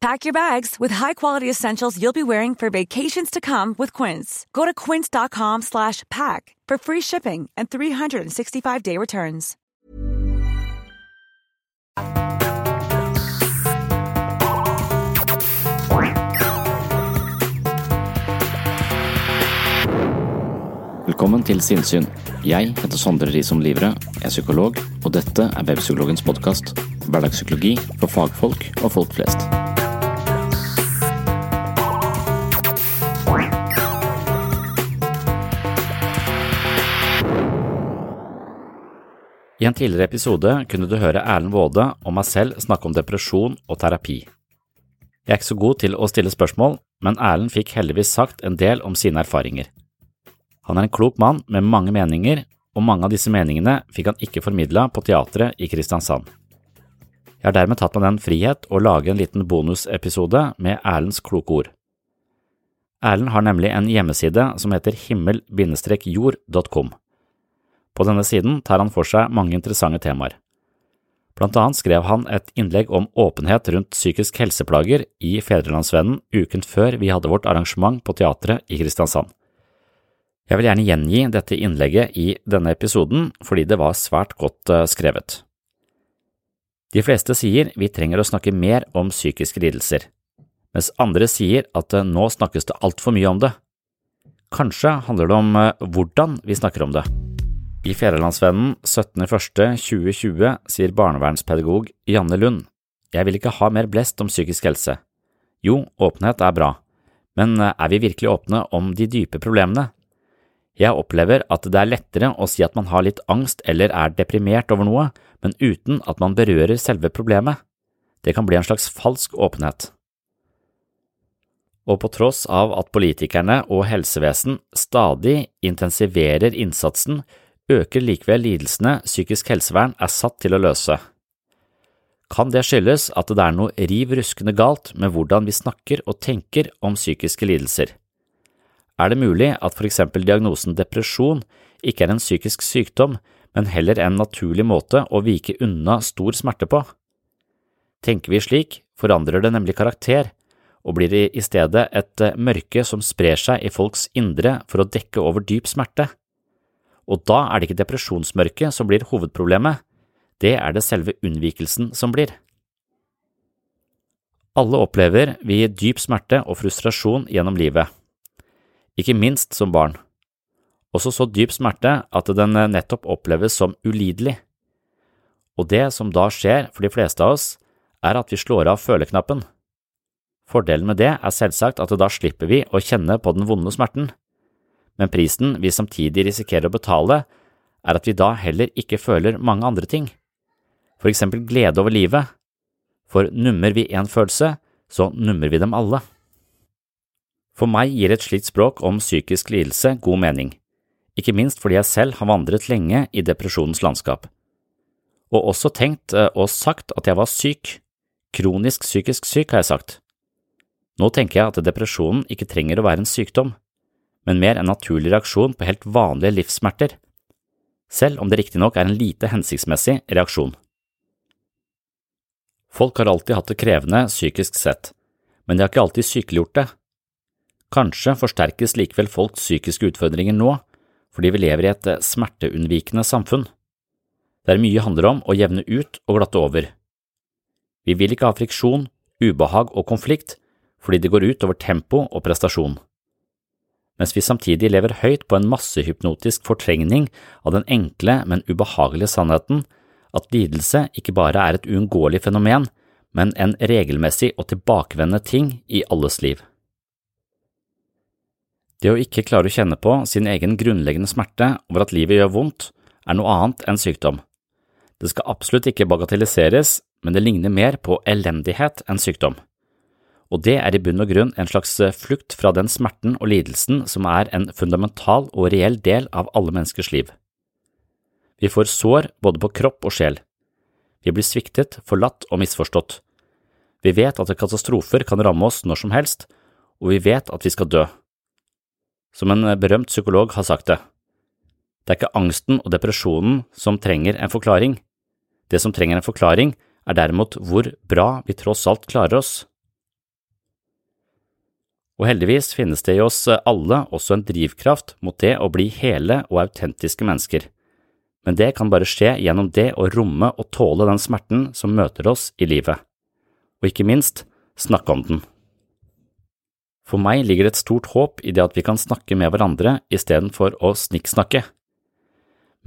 Pack your bags with high-quality essentials you'll be wearing for vacations to come with Quince. Go to quince.com slash pack for free shipping and 365-day returns. Velkommen til Sinnsyn. Jeg heter Sondre Risom Livre, er psykolog, og dette er Webpsykologens podkast. Hverdagspsykologi for fagfolk og folk flest. I en tidligere episode kunne du høre Erlend Waade og meg selv snakke om depresjon og terapi. Jeg er ikke så god til å stille spørsmål, men Erlend fikk heldigvis sagt en del om sine erfaringer. Han er en klok mann med mange meninger, og mange av disse meningene fikk han ikke formidla på teatret i Kristiansand. Jeg har dermed tatt meg den frihet å lage en liten bonusepisode med Erlends kloke ord. Erlend har nemlig en hjemmeside som heter himmel-jord.com. På denne siden tar han for seg mange interessante temaer. Blant annet skrev han et innlegg om åpenhet rundt psykisk helseplager i Fedrelandsvennen uken før vi hadde vårt arrangement på teatret i Kristiansand. Jeg vil gjerne gjengi dette innlegget i denne episoden fordi det var svært godt eh, skrevet. De fleste sier vi trenger å snakke mer om psykiske lidelser, mens andre sier at eh, nå snakkes det altfor mye om det. Kanskje handler det om eh, hvordan vi snakker om det. I Fedrelandsvennen 17.01.2020 sier barnevernspedagog Janne Lund, jeg vil ikke ha mer blest om psykisk helse. Jo, åpenhet er bra, men er vi virkelig åpne om de dype problemene? Jeg opplever at det er lettere å si at man har litt angst eller er deprimert over noe, men uten at man berører selve problemet. Det kan bli en slags falsk åpenhet. Og på tross av at politikerne og helsevesen stadig intensiverer innsatsen, øker likevel lidelsene psykisk helsevern er satt til å løse. Kan det skyldes at det er noe riv ruskende galt med hvordan vi snakker og tenker om psykiske lidelser? Er det mulig at for eksempel diagnosen depresjon ikke er en psykisk sykdom, men heller en naturlig måte å vike unna stor smerte på? Tenker vi slik, forandrer det nemlig karakter, og blir i stedet et mørke som sprer seg i folks indre for å dekke over dyp smerte. Og da er det ikke depresjonsmørket som blir hovedproblemet, det er det selve unnvikelsen som blir. Alle opplever vi dyp smerte og frustrasjon gjennom livet, ikke minst som barn, også så dyp smerte at den nettopp oppleves som ulidelig. Og det som da skjer for de fleste av oss, er at vi slår av føleknappen. Fordelen med det er selvsagt at da slipper vi å kjenne på den vonde smerten men prisen vi samtidig risikerer å betale, er at vi da heller ikke føler mange andre ting, for eksempel glede over livet, for nummer vi én følelse, så nummer vi dem alle. For meg gir et slikt språk om psykisk lidelse god mening, ikke minst fordi jeg selv har vandret lenge i depresjonens landskap, og også tenkt eh, og sagt at jeg var syk, kronisk psykisk syk, har jeg sagt. Nå tenker jeg at depresjonen ikke trenger å være en sykdom men mer en naturlig reaksjon på helt vanlige livssmerter. selv om det riktignok er en lite hensiktsmessig reaksjon. Folk har alltid hatt det krevende psykisk sett, men de har ikke alltid sykeliggjort det. Kanskje forsterkes likevel folks psykiske utfordringer nå, fordi vi lever i et smerteunnvikende samfunn, der mye handler om å jevne ut og glatte over. Vi vil ikke ha friksjon, ubehag og konflikt fordi det går ut over tempo og prestasjon. Mens vi samtidig lever høyt på en massehypnotisk fortrengning av den enkle, men ubehagelige sannheten at lidelse ikke bare er et uunngåelig fenomen, men en regelmessig og tilbakevendende ting i alles liv. Det å ikke klare å kjenne på sin egen grunnleggende smerte over at livet gjør vondt, er noe annet enn sykdom. Det skal absolutt ikke bagatelliseres, men det ligner mer på elendighet enn sykdom. Og det er i bunn og grunn en slags flukt fra den smerten og lidelsen som er en fundamental og reell del av alle menneskers liv. Vi får sår både på kropp og sjel. Vi blir sviktet, forlatt og misforstått. Vi vet at katastrofer kan ramme oss når som helst, og vi vet at vi skal dø. Som en berømt psykolog har sagt det, det er ikke angsten og depresjonen som trenger en forklaring. Det som trenger en forklaring, er derimot hvor bra vi tross alt klarer oss. Og heldigvis finnes det i oss alle også en drivkraft mot det å bli hele og autentiske mennesker, men det kan bare skje gjennom det å romme og tåle den smerten som møter oss i livet, og ikke minst snakke om den. For meg ligger et stort håp i det at vi kan snakke med hverandre istedenfor å snikksnakke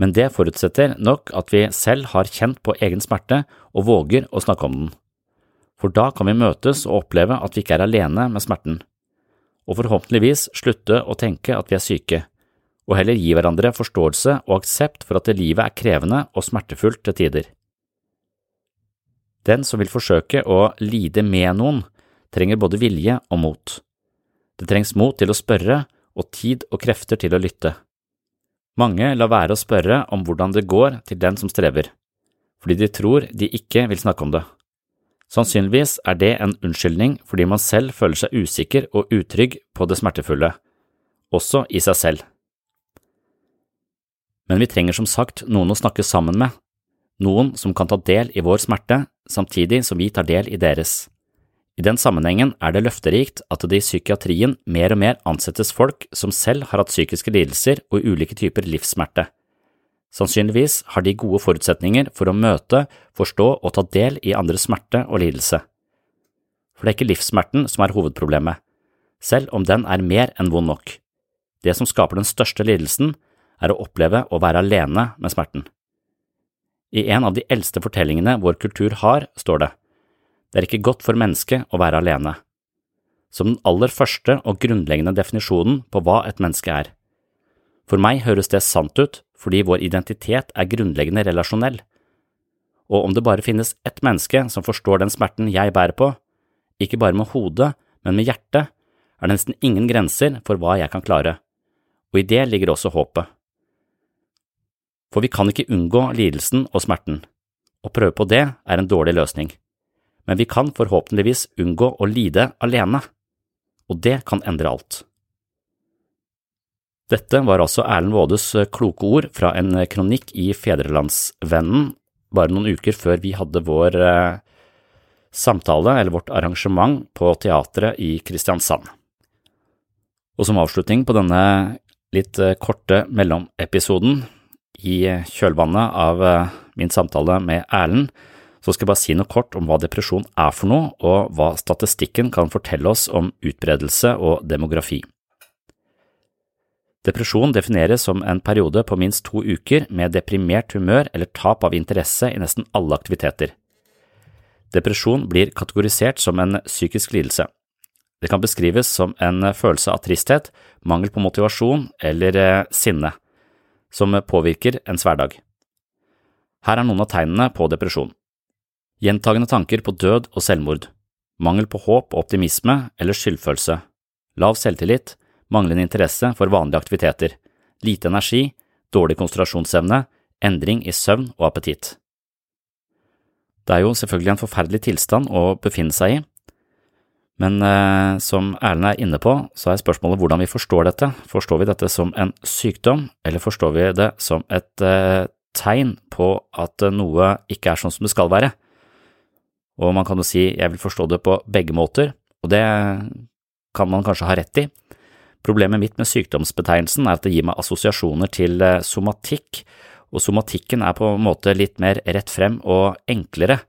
men det forutsetter nok at vi selv har kjent på egen smerte og våger å snakke om den. For da kan vi møtes og oppleve at vi ikke er alene med smerten, og forhåpentligvis slutte å tenke at vi er syke, og heller gi hverandre forståelse og aksept for at livet er krevende og smertefullt til tider. Den som vil forsøke å lide med noen, trenger både vilje og mot. Det trengs mot til å spørre og tid og krefter til å lytte. Mange lar være å spørre om hvordan det går til den som strever, fordi de tror de ikke vil snakke om det. Sannsynligvis er det en unnskyldning fordi man selv føler seg usikker og utrygg på det smertefulle, også i seg selv. Men vi trenger som sagt noen å snakke sammen med, noen som kan ta del i vår smerte samtidig som vi tar del i deres. I den sammenhengen er det løfterikt at det i psykiatrien mer og mer ansettes folk som selv har hatt psykiske lidelser og ulike typer livssmerte. Sannsynligvis har de gode forutsetninger for å møte, forstå og ta del i andres smerte og lidelse. For det er ikke livssmerten som er hovedproblemet, selv om den er mer enn vond nok. Det som skaper den største lidelsen, er å oppleve å være alene med smerten. I en av de eldste fortellingene vår kultur har, står det, det er ikke godt for mennesket å være alene. Som den aller første og grunnleggende definisjonen på hva et menneske er. For meg høres det sant ut fordi vår identitet er grunnleggende relasjonell. Og om det bare finnes ett menneske som forstår den smerten jeg bærer på, ikke bare med hodet, men med hjertet, er det nesten ingen grenser for hva jeg kan klare, og i det ligger også håpet. For vi kan ikke unngå lidelsen og smerten. Å prøve på det er en dårlig løsning men vi kan forhåpentligvis unngå å lide alene, og det kan endre alt. Dette var altså Erlend Waades kloke ord fra en kronikk i Fedrelandsvennen bare noen uker før vi hadde vår eh, samtale, eller vårt arrangement, på teatret i Kristiansand. Og som avslutning på denne litt eh, korte mellomepisoden i kjølvannet av eh, min samtale med Erlend, så skal jeg bare si noe kort om hva depresjon er for noe, og hva statistikken kan fortelle oss om utbredelse og demografi. Depresjon defineres som en periode på minst to uker med deprimert humør eller tap av interesse i nesten alle aktiviteter. Depresjon blir kategorisert som en psykisk lidelse. Det kan beskrives som en følelse av tristhet, mangel på motivasjon eller eh, sinne, som påvirker ens hverdag. Her er noen av tegnene på depresjon. Gjentagende tanker på død og selvmord, mangel på håp og optimisme eller skyldfølelse, lav selvtillit, manglende interesse for vanlige aktiviteter, lite energi, dårlig konsentrasjonsevne, endring i søvn og appetitt. Det er jo selvfølgelig en forferdelig tilstand å befinne seg i, Men eh, som Erlend er inne på, så er spørsmålet hvordan vi forstår dette. Forstår vi dette som en sykdom, eller forstår vi det som et eh, tegn på at noe ikke er sånn som det skal være? Og man kan jo si jeg vil forstå det på begge måter, og det kan man kanskje ha rett i. Problemet mitt med sykdomsbetegnelsen er at det gir meg assosiasjoner til eh, somatikk, og somatikken er på en måte litt mer rett frem og enklere.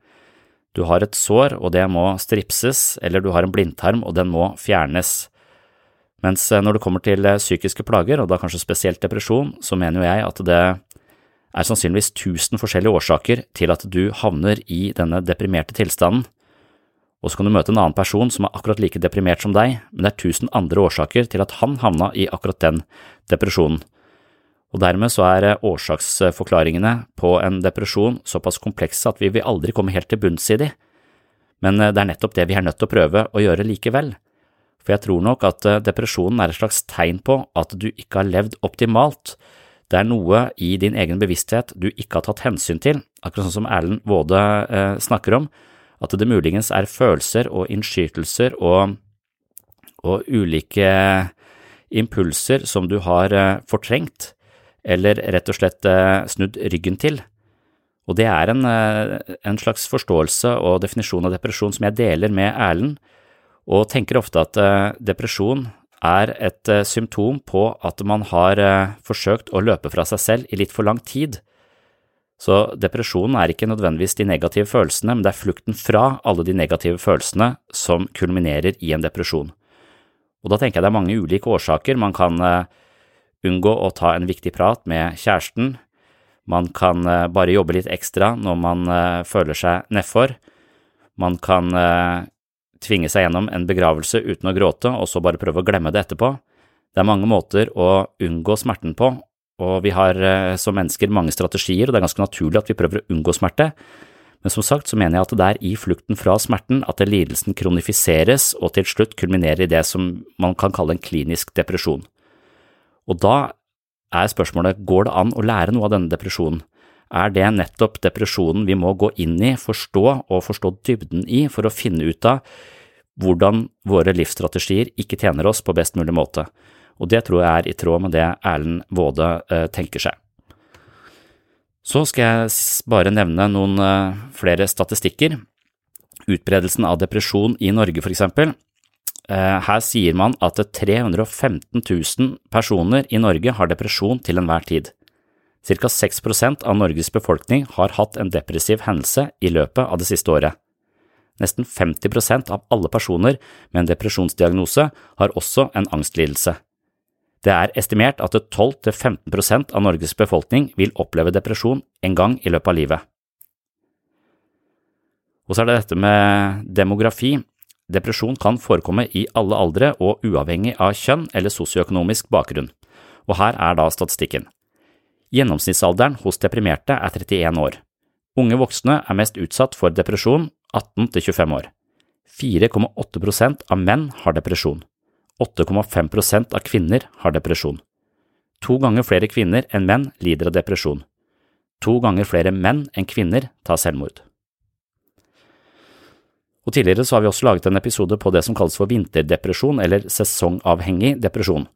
Du har et sår, og det må stripses, eller du har en blindtarm, og den må fjernes. Mens eh, når det kommer til eh, psykiske plager, og da kanskje spesielt depresjon, så mener jo jeg at det er sannsynligvis tusen forskjellige årsaker til at du havner i denne deprimerte tilstanden. Og så kan du møte en annen person som er akkurat like deprimert som deg, men det er tusen andre årsaker til at han havna i akkurat den depresjonen og dermed så er eh, årsaksforklaringene på en depresjon såpass komplekse at vi vil aldri komme helt til bunns i de, men eh, det er nettopp det vi er nødt til å prøve å gjøre likevel. For jeg tror nok at eh, depresjonen er et slags tegn på at du ikke har levd optimalt. Det er noe i din egen bevissthet du ikke har tatt hensyn til, akkurat sånn som Erlend Waade snakker om, at det muligens er følelser og innskytelser og, og ulike impulser som du har eh, fortrengt eller rett og slett eh, snudd ryggen til. Og det er en, eh, en, slags forståelse og definisjon av depresjon som jeg deler med Erlend, og tenker ofte at depresjon er et symptom på at man har forsøkt å løpe fra seg selv i litt for lang tid. Så depresjonen er ikke nødvendigvis de negative følelsene, men det er flukten fra alle de negative følelsene som kulminerer i en depresjon. Og da tenker jeg det er mange ulike årsaker. Man kan unngå å ta en viktig prat med kjæresten, man kan eh, bare jobbe litt ekstra når man eh, føler seg nedfor, man kan eh, tvinge seg gjennom en begravelse uten å gråte og så bare prøve å glemme det etterpå. Det er mange måter å unngå smerten på, og vi har som mennesker mange strategier, og det er ganske naturlig at vi prøver å unngå smerte. Men som sagt så mener jeg at det er i flukten fra smerten at lidelsen kronifiseres og til slutt kulminerer i det som man kan kalle en klinisk depresjon. Og da er spørsmålet går det an å lære noe av denne depresjonen? Er det nettopp depresjonen vi må gå inn i, forstå og forstå dybden i for å finne ut av hvordan våre livsstrategier ikke tjener oss på best mulig måte? Og det tror jeg er i tråd med det Erlend Waade eh, tenker seg. Så skal jeg bare nevne noen eh, flere statistikker. Utbredelsen av depresjon i Norge, for eksempel, Eh, her sier man at 315 000 personer i Norge har depresjon til enhver tid. Cirka 6% av Norges befolkning har hatt en depressiv hendelse i løpet av det siste året. Nesten 50% av alle personer med en depresjonsdiagnose har også en angstlidelse. Det er estimert at 12–15% av Norges befolkning vil oppleve depresjon en gang i løpet av livet. Og så er det dette med demografi. Depresjon kan forekomme i alle aldre og uavhengig av kjønn eller sosioøkonomisk bakgrunn, og her er da statistikken. Gjennomsnittsalderen hos deprimerte er 31 år. Unge voksne er mest utsatt for depresjon 18 til 25 år. 4,8% av menn har depresjon. 8,5% av kvinner har depresjon. To ganger flere kvinner enn menn lider av depresjon. To ganger flere menn enn kvinner tar selvmord. Og Tidligere så har vi også laget en episode på det som kalles for vinterdepresjon eller sesongavhengig depresjon.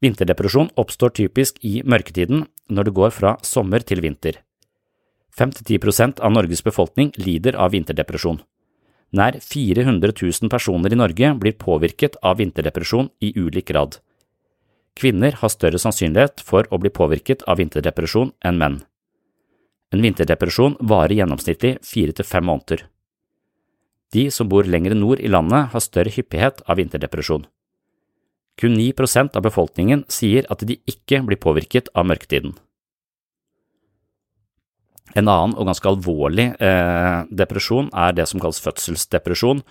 Vinterdepresjon oppstår typisk i mørketiden når det går fra sommer til vinter. 5–10 av Norges befolkning lider av vinterdepresjon. Nær 400 000 personer i Norge blir påvirket av vinterdepresjon i ulik grad. Kvinner har større sannsynlighet for å bli påvirket av vinterdepresjon enn menn. En vinterdepresjon varer gjennomsnittlig fire til fem måneder. De som bor lenger nord i landet, har større hyppighet av vinterdepresjon. Kun 9% av befolkningen sier at de ikke blir påvirket av mørketiden. En annen og ganske alvorlig eh, depresjon er det som kalles fødselsdepresjon,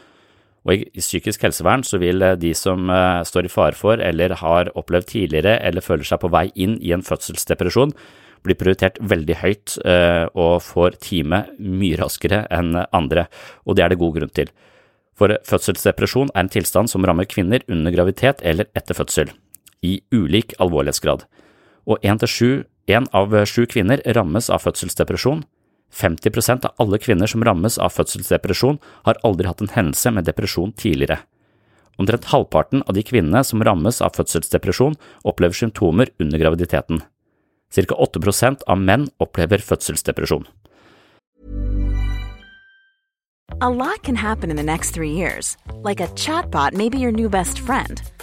og i, psykisk helsevern så vil eh, de som eh, står i fare for eller har opplevd tidligere eller føler seg på vei inn i en fødselsdepresjon, bli prioritert veldig høyt eh, og får time mye raskere enn andre, og det er det god grunn til. For fødselsdepresjon er en tilstand som rammer kvinner under graviditet eller etter fødsel, i ulik alvorlighetsgrad, og én til sju, én av sju kvinner rammes av fødselsdepresjon. 50 av alle kvinner som rammes av fødselsdepresjon, har aldri hatt en hendelse med depresjon tidligere. Omtrent halvparten av de kvinnene som rammes av fødselsdepresjon, opplever symptomer under graviditeten. Cirka 8 av menn opplever fødselsdepresjon. A lot can happen in the next three years. Like a chatbot may be your new best friend.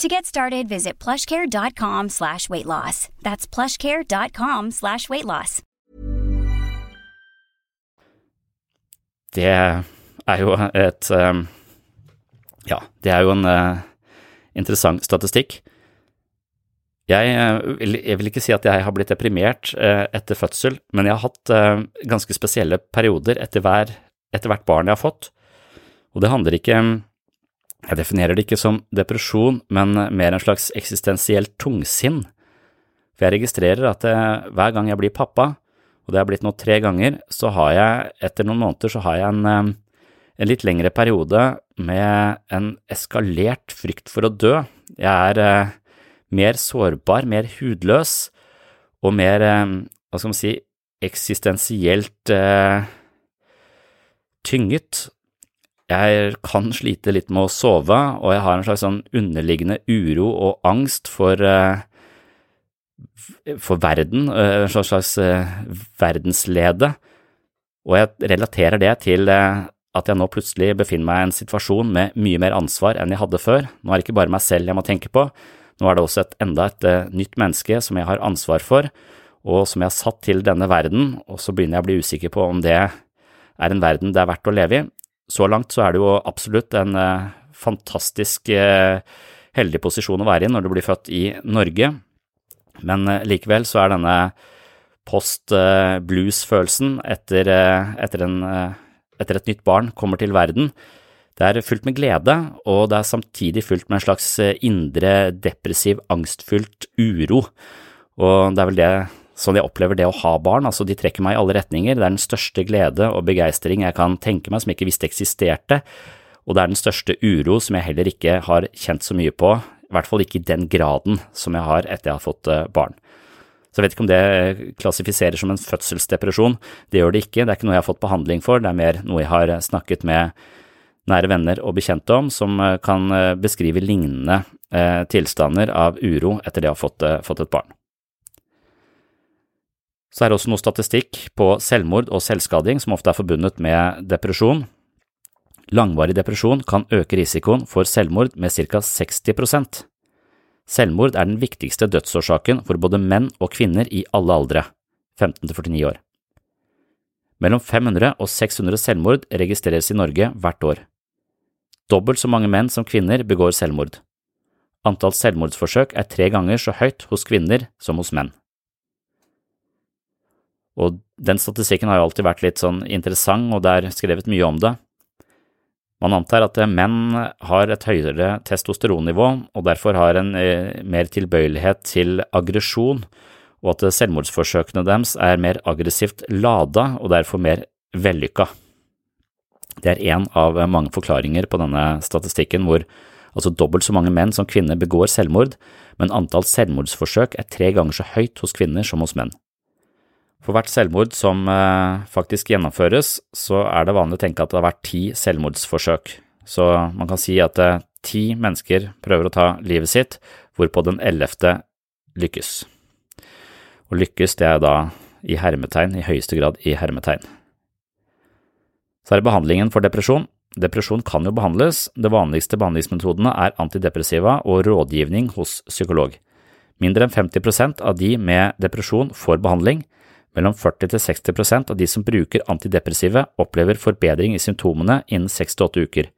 To get started, visit plushcare.com slash weight loss. That's plushcare.com slash weight loss. Det er jo et um Ja, det er jo en uh, interessant statistikk. Jeg, uh, jeg, vil, ikke si at jeg har blitt deprimert uh, etter fødsel, men jeg har hatt ganske spesielle perioder etter, hver, etter, hvert barn jeg har fått. Og det handler ikke Jeg definerer det ikke som depresjon, men mer en slags eksistensielt tungsinn. For jeg registrerer at hver gang jeg blir pappa, og det har blitt nå tre ganger, så har jeg, etter noen måneder, så har jeg en en litt lengre periode med en eskalert frykt for å dø. Jeg er eh, mer sårbar, mer hudløs og mer, eh, hva skal man si, eksistensielt eh, tynget. Jeg kan slite litt med å sove, og jeg har en slags sånn underliggende uro og angst for eh, for verden, eh, en slags eh, verdenslede, og jeg relaterer det til at jeg nå plutselig befinner meg i en situasjon med mye mer ansvar enn jeg hadde før. Nå er det ikke bare meg selv jeg må tenke på, nå er det også et, enda et nytt menneske som jeg har ansvar for, og som jeg har satt til denne verden, og så begynner jeg å bli usikker på om det er en verden det er verdt å leve i. Så langt så er det jo absolutt en uh, fantastisk uh, heldig posisjon å være i når du blir født i Norge, men likevel så er denne post-blues-følelsen etter, etter etter et nytt barn kommer til verden. Det er fullt med glede, og det er samtidig fullt med en slags eh, indre depressiv, angstfullt uro. Og det er vel det sånn jeg opplever det å ha barn, altså de trekker meg i alle retninger. Det er den største glede og begeistring jeg kan tenke meg som jeg ikke visste eksisterte, og det er den største uro som jeg heller ikke har kjent så mye på, i hvert fall ikke i den graden som jeg har etter jeg har fått eh, barn. Så jeg vet ikke om det klassifiserer som en fødselsdepresjon. Det gjør det ikke, det er ikke noe jeg har fått behandling for, det er mer noe jeg har snakket med nære venner og bekjente om, som eh, kan eh, beskrive lignende eh, tilstander av uro etter det å ha fått et barn. Så er det også noe statistikk på selvmord og selvskading som ofte er forbundet med depresjon. Langvarig depresjon kan øke risikoen for selvmord med ca 60% Selvmord er den viktigste dødsårsaken for både menn og kvinner i alle aldre, 15 49 år. Mellom 500 og 600 selvmord registreres i Norge hvert år. Dobbelt så mange menn som kvinner begår selvmord. Antall selvmordsforsøk er tre ganger så høyt hos kvinner som hos menn. Og den statistikken har jo alltid vært litt sånn interessant, og det er skrevet mye om det. Man antar at menn har et høyere testosteronnivå og derfor har en eh, mer tilbøyelighet til aggresjon, og at selvmordsforsøkene deres er mer aggressivt lada og derfor mer vellykka. Det er én av mange forklaringer på denne statistikken hvor altså dobbelt så mange menn som kvinner begår selvmord, men antall selvmordsforsøk er tre ganger så høyt hos kvinner som hos menn. For hvert selvmord som eh, faktisk gjennomføres, så er det vanlig å tenke at det har vært ti selvmordsforsøk. Så man kan si at eh, ti mennesker prøver å ta livet sitt, hvorpå den ellevte lykkes. Og lykkes, det er da i hermetegn, i høyeste grad i hermetegn. Så er det behandlingen for depresjon. Depresjon kan jo behandles, de vanligste behandlingsmetodene er antidepressiva og rådgivning hos psykolog. Mindre enn 50% av de med depresjon får behandling, mellom 40 til 60% av de som bruker antidepressive opplever forbedring i symptomene innen 6–8 uker.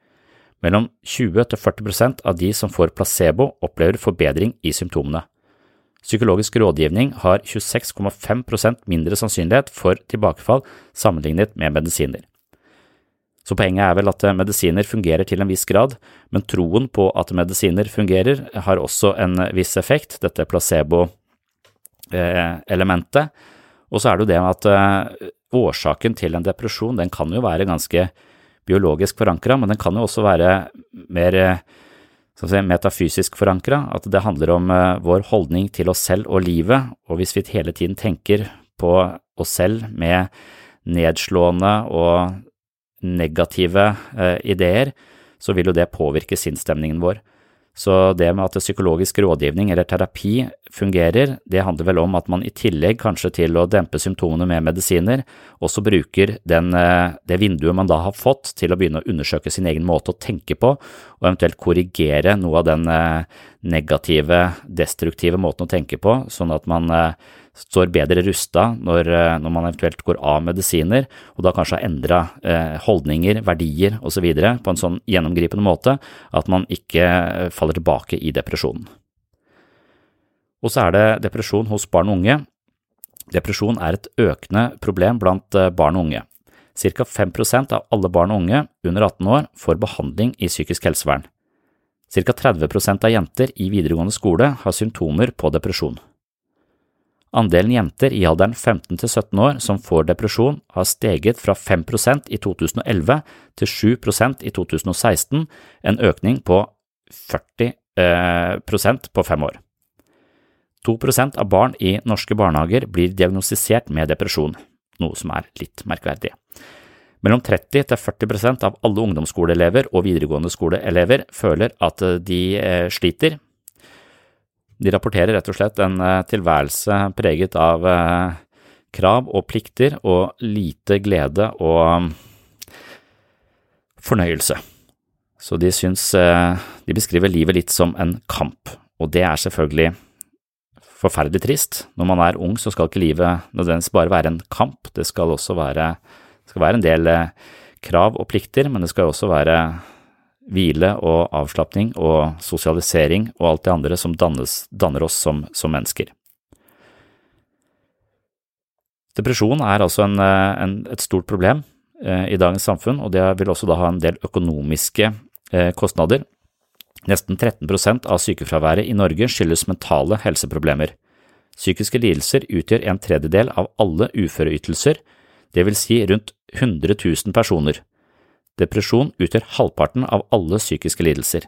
Mellom 20 til 40% av de som får placebo opplever forbedring i symptomene. Psykologisk rådgivning har 26,5% mindre sannsynlighet for tilbakefall sammenlignet med medisiner. Så poenget er vel at medisiner fungerer til en viss grad, men troen på at medisiner fungerer har også en viss effekt, dette placebo-elementet. Og så er det jo det at eh, årsaken til en depresjon den kan jo være ganske biologisk forankra, men den kan jo også være mer si, metafysisk forankra, at det handler om eh, vår holdning til oss selv og livet, og hvis vi hele tiden tenker på oss selv med nedslående og negative eh, ideer, så vil jo det påvirke sinnsstemningen vår. Så det med at psykologisk rådgivning eller terapi fungerer, det handler vel om at man i tillegg kanskje til å dempe symptomene med medisiner, også bruker den, eh, det vinduet man da har fått til å begynne å undersøke sin egen måte å tenke på, og eventuelt korrigere noe av den eh, negative, destruktive måten å tenke på, sånn at man står bedre rusta når, eh, når, man eventuelt går av medisiner, og da kanskje har endra eh, holdninger, verdier osv. på en sånn gjennomgripende måte at man ikke eh, faller tilbake i depresjonen. Og så er det depresjon hos barn og unge. Depresjon er et økende problem blant eh, barn og unge. Ca. 5% av alle barn og unge under 18 år får behandling i psykisk helsevern. Ca. 30% av jenter i videregående skole har symptomer på depresjon. Andelen jenter i alderen 15 til 17 år som får depresjon, har steget fra 5% i 2011 til 7% i 2016, en økning på 40 eh, på fem år. 2% av barn i norske barnehager blir diagnostisert med depresjon, noe som er litt merkverdig. Mellom 30 til 40% av alle ungdomsskoleelever og videregående skoleelever føler at de eh, sliter de rapporterer rett og slett en eh, tilværelse preget av eh, krav og plikter og lite glede og fornøyelse. Så de syns De beskriver livet litt som en kamp, og det er selvfølgelig forferdelig trist. Når man er ung, så skal ikke livet nødvendigvis bare være en kamp, det skal også være, skal være en del krav og plikter, men det skal også være hvile og avslapning og sosialisering og alt det andre som dannes, danner oss som, som, mennesker. Depresjon er altså en, en, et stort problem eh, i dagens samfunn, og det vil også da ha en del økonomiske eh, kostnader. Nesten 13% av sykefraværet i Norge skyldes mentale helseproblemer. Psykiske lidelser utgjør en tredjedel av alle uføreytelser, det vil si rundt 100 000 personer. Depresjon utgjør halvparten av alle psykiske lidelser.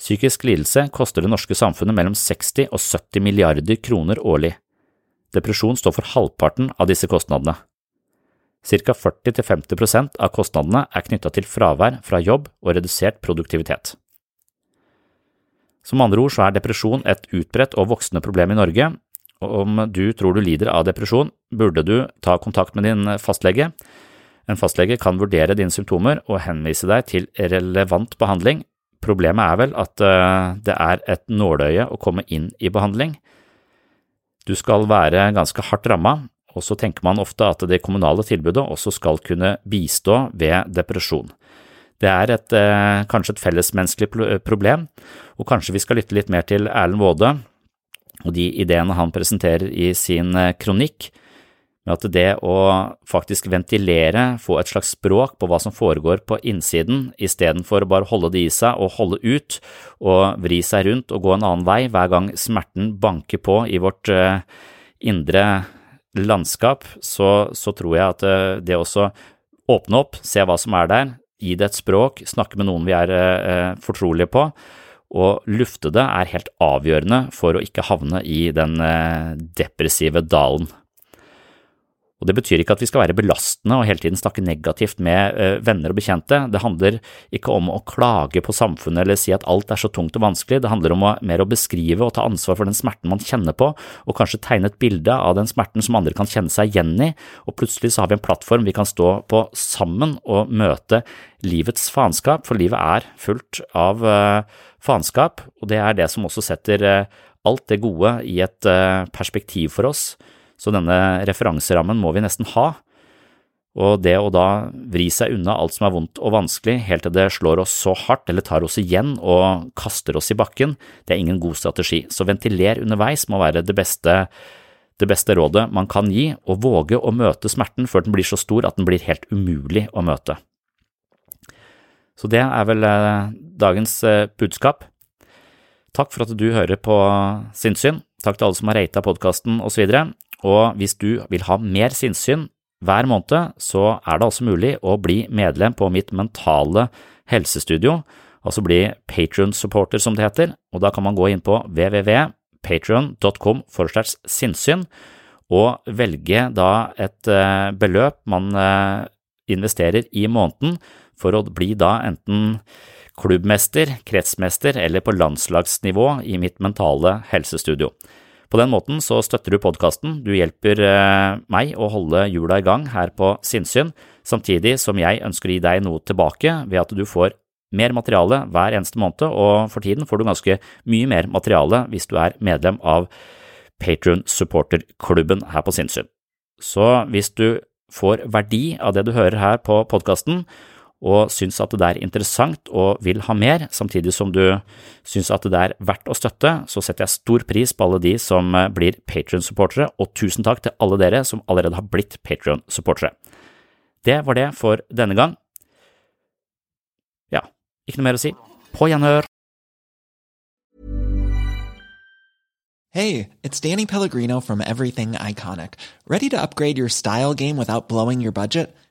Psykisk lidelse koster det norske samfunnet mellom 60 og 70 milliarder kroner årlig. Depresjon står for halvparten av disse kostnadene. Cirka 40–50% av kostnadene er knyttet til fravær fra jobb og redusert produktivitet. Som andre ord så er depresjon et utbredt og voksende problem i Norge, om du tror du lider av depresjon, burde du ta kontakt med din fastlege en fastlege kan vurdere dine symptomer og henvise deg til relevant behandling. Problemet er vel at eh, det er et nåløye å komme inn i behandling. Du skal være ganske hardt ramma, og så tenker man ofte at det kommunale tilbudet også skal kunne bistå ved depresjon. Det er et, eh, kanskje et fellesmenneskelig problem, og kanskje vi skal lytte litt mer til Erlend Waade og de ideene han presenterer i sin eh, kronikk, med at det å faktisk ventilere, få et slags språk på hva som foregår på innsiden, istedenfor å bare holde det i seg og holde ut og vri seg rundt og gå en annen vei hver gang smerten banker på i vårt indre landskap, så, så, tror jeg at uh, det også åpne opp, se hva som er der, gi det et språk, snakke med noen vi er eh, fortrolige på, og lufte det er helt avgjørende for å ikke havne i den depressive dalen. Og Det betyr ikke at vi skal være belastende og hele tiden snakke negativt med uh, venner og bekjente. Det handler ikke om å klage på samfunnet eller si at alt er så tungt og vanskelig. Det handler om å, mer å beskrive og ta ansvar for den smerten man kjenner på, og kanskje tegne et bilde av den smerten som andre kan kjenne seg igjen i, og plutselig så har vi en plattform vi kan stå på sammen og møte livets faenskap, for livet er fullt av uh, faenskap, og det er det som også setter uh, alt det gode i et perspektiv for oss så denne referanserammen må vi nesten ha. Og det å da vri seg unna alt som er vondt og vanskelig, helt til det slår oss så hardt eller tar oss igjen og kaster oss i bakken, det er ingen god strategi. Så ventiler underveis må være det beste, det beste rådet man kan gi, og våge å møte smerten før den blir så stor at den blir helt umulig å møte. Så det er vel eh, dagens eh, budskap. Takk for at du hører på Sinnssyn. Takk til alle som har rata podkasten osv. Og hvis du vil ha mer sinnssyn hver måned, så er det altså mulig å bli medlem på mitt mentale helsestudio, altså bli Patrion-supporter som det heter, og da kan man gå inn på www.patrion.com forslags sinnssyn og velge da et eh, beløp man eh, investerer i måneden for å bli da enten klubbmester, kretsmester eller på landslagsnivå i mitt mentale helsestudio. På den måten så støtter du podkasten, du hjelper eh, meg å holde hjula i gang her på Sinnsyn, samtidig som jeg ønsker å gi deg noe tilbake ved at du får mer materiale hver eneste måned, og for tiden får du ganske mye mer materiale hvis du er medlem av Patron supporterklubben her på Sinnsyn. Så hvis du får verdi av det du hører her på podkasten, og syns at det er interessant og vil ha mer, samtidig som du syns at det er verdt å støtte, så setter jeg stor pris på alle de som eh, blir Patrion-supportere, og tusen takk til alle dere som allerede har blitt Patrion-supportere. Det var det for denne gang. Ja, ikke noe mer å si. På gjenhør! Hey, it's Danny Pellegrino from Everything Iconic. Ready to upgrade your style game without blowing your budget?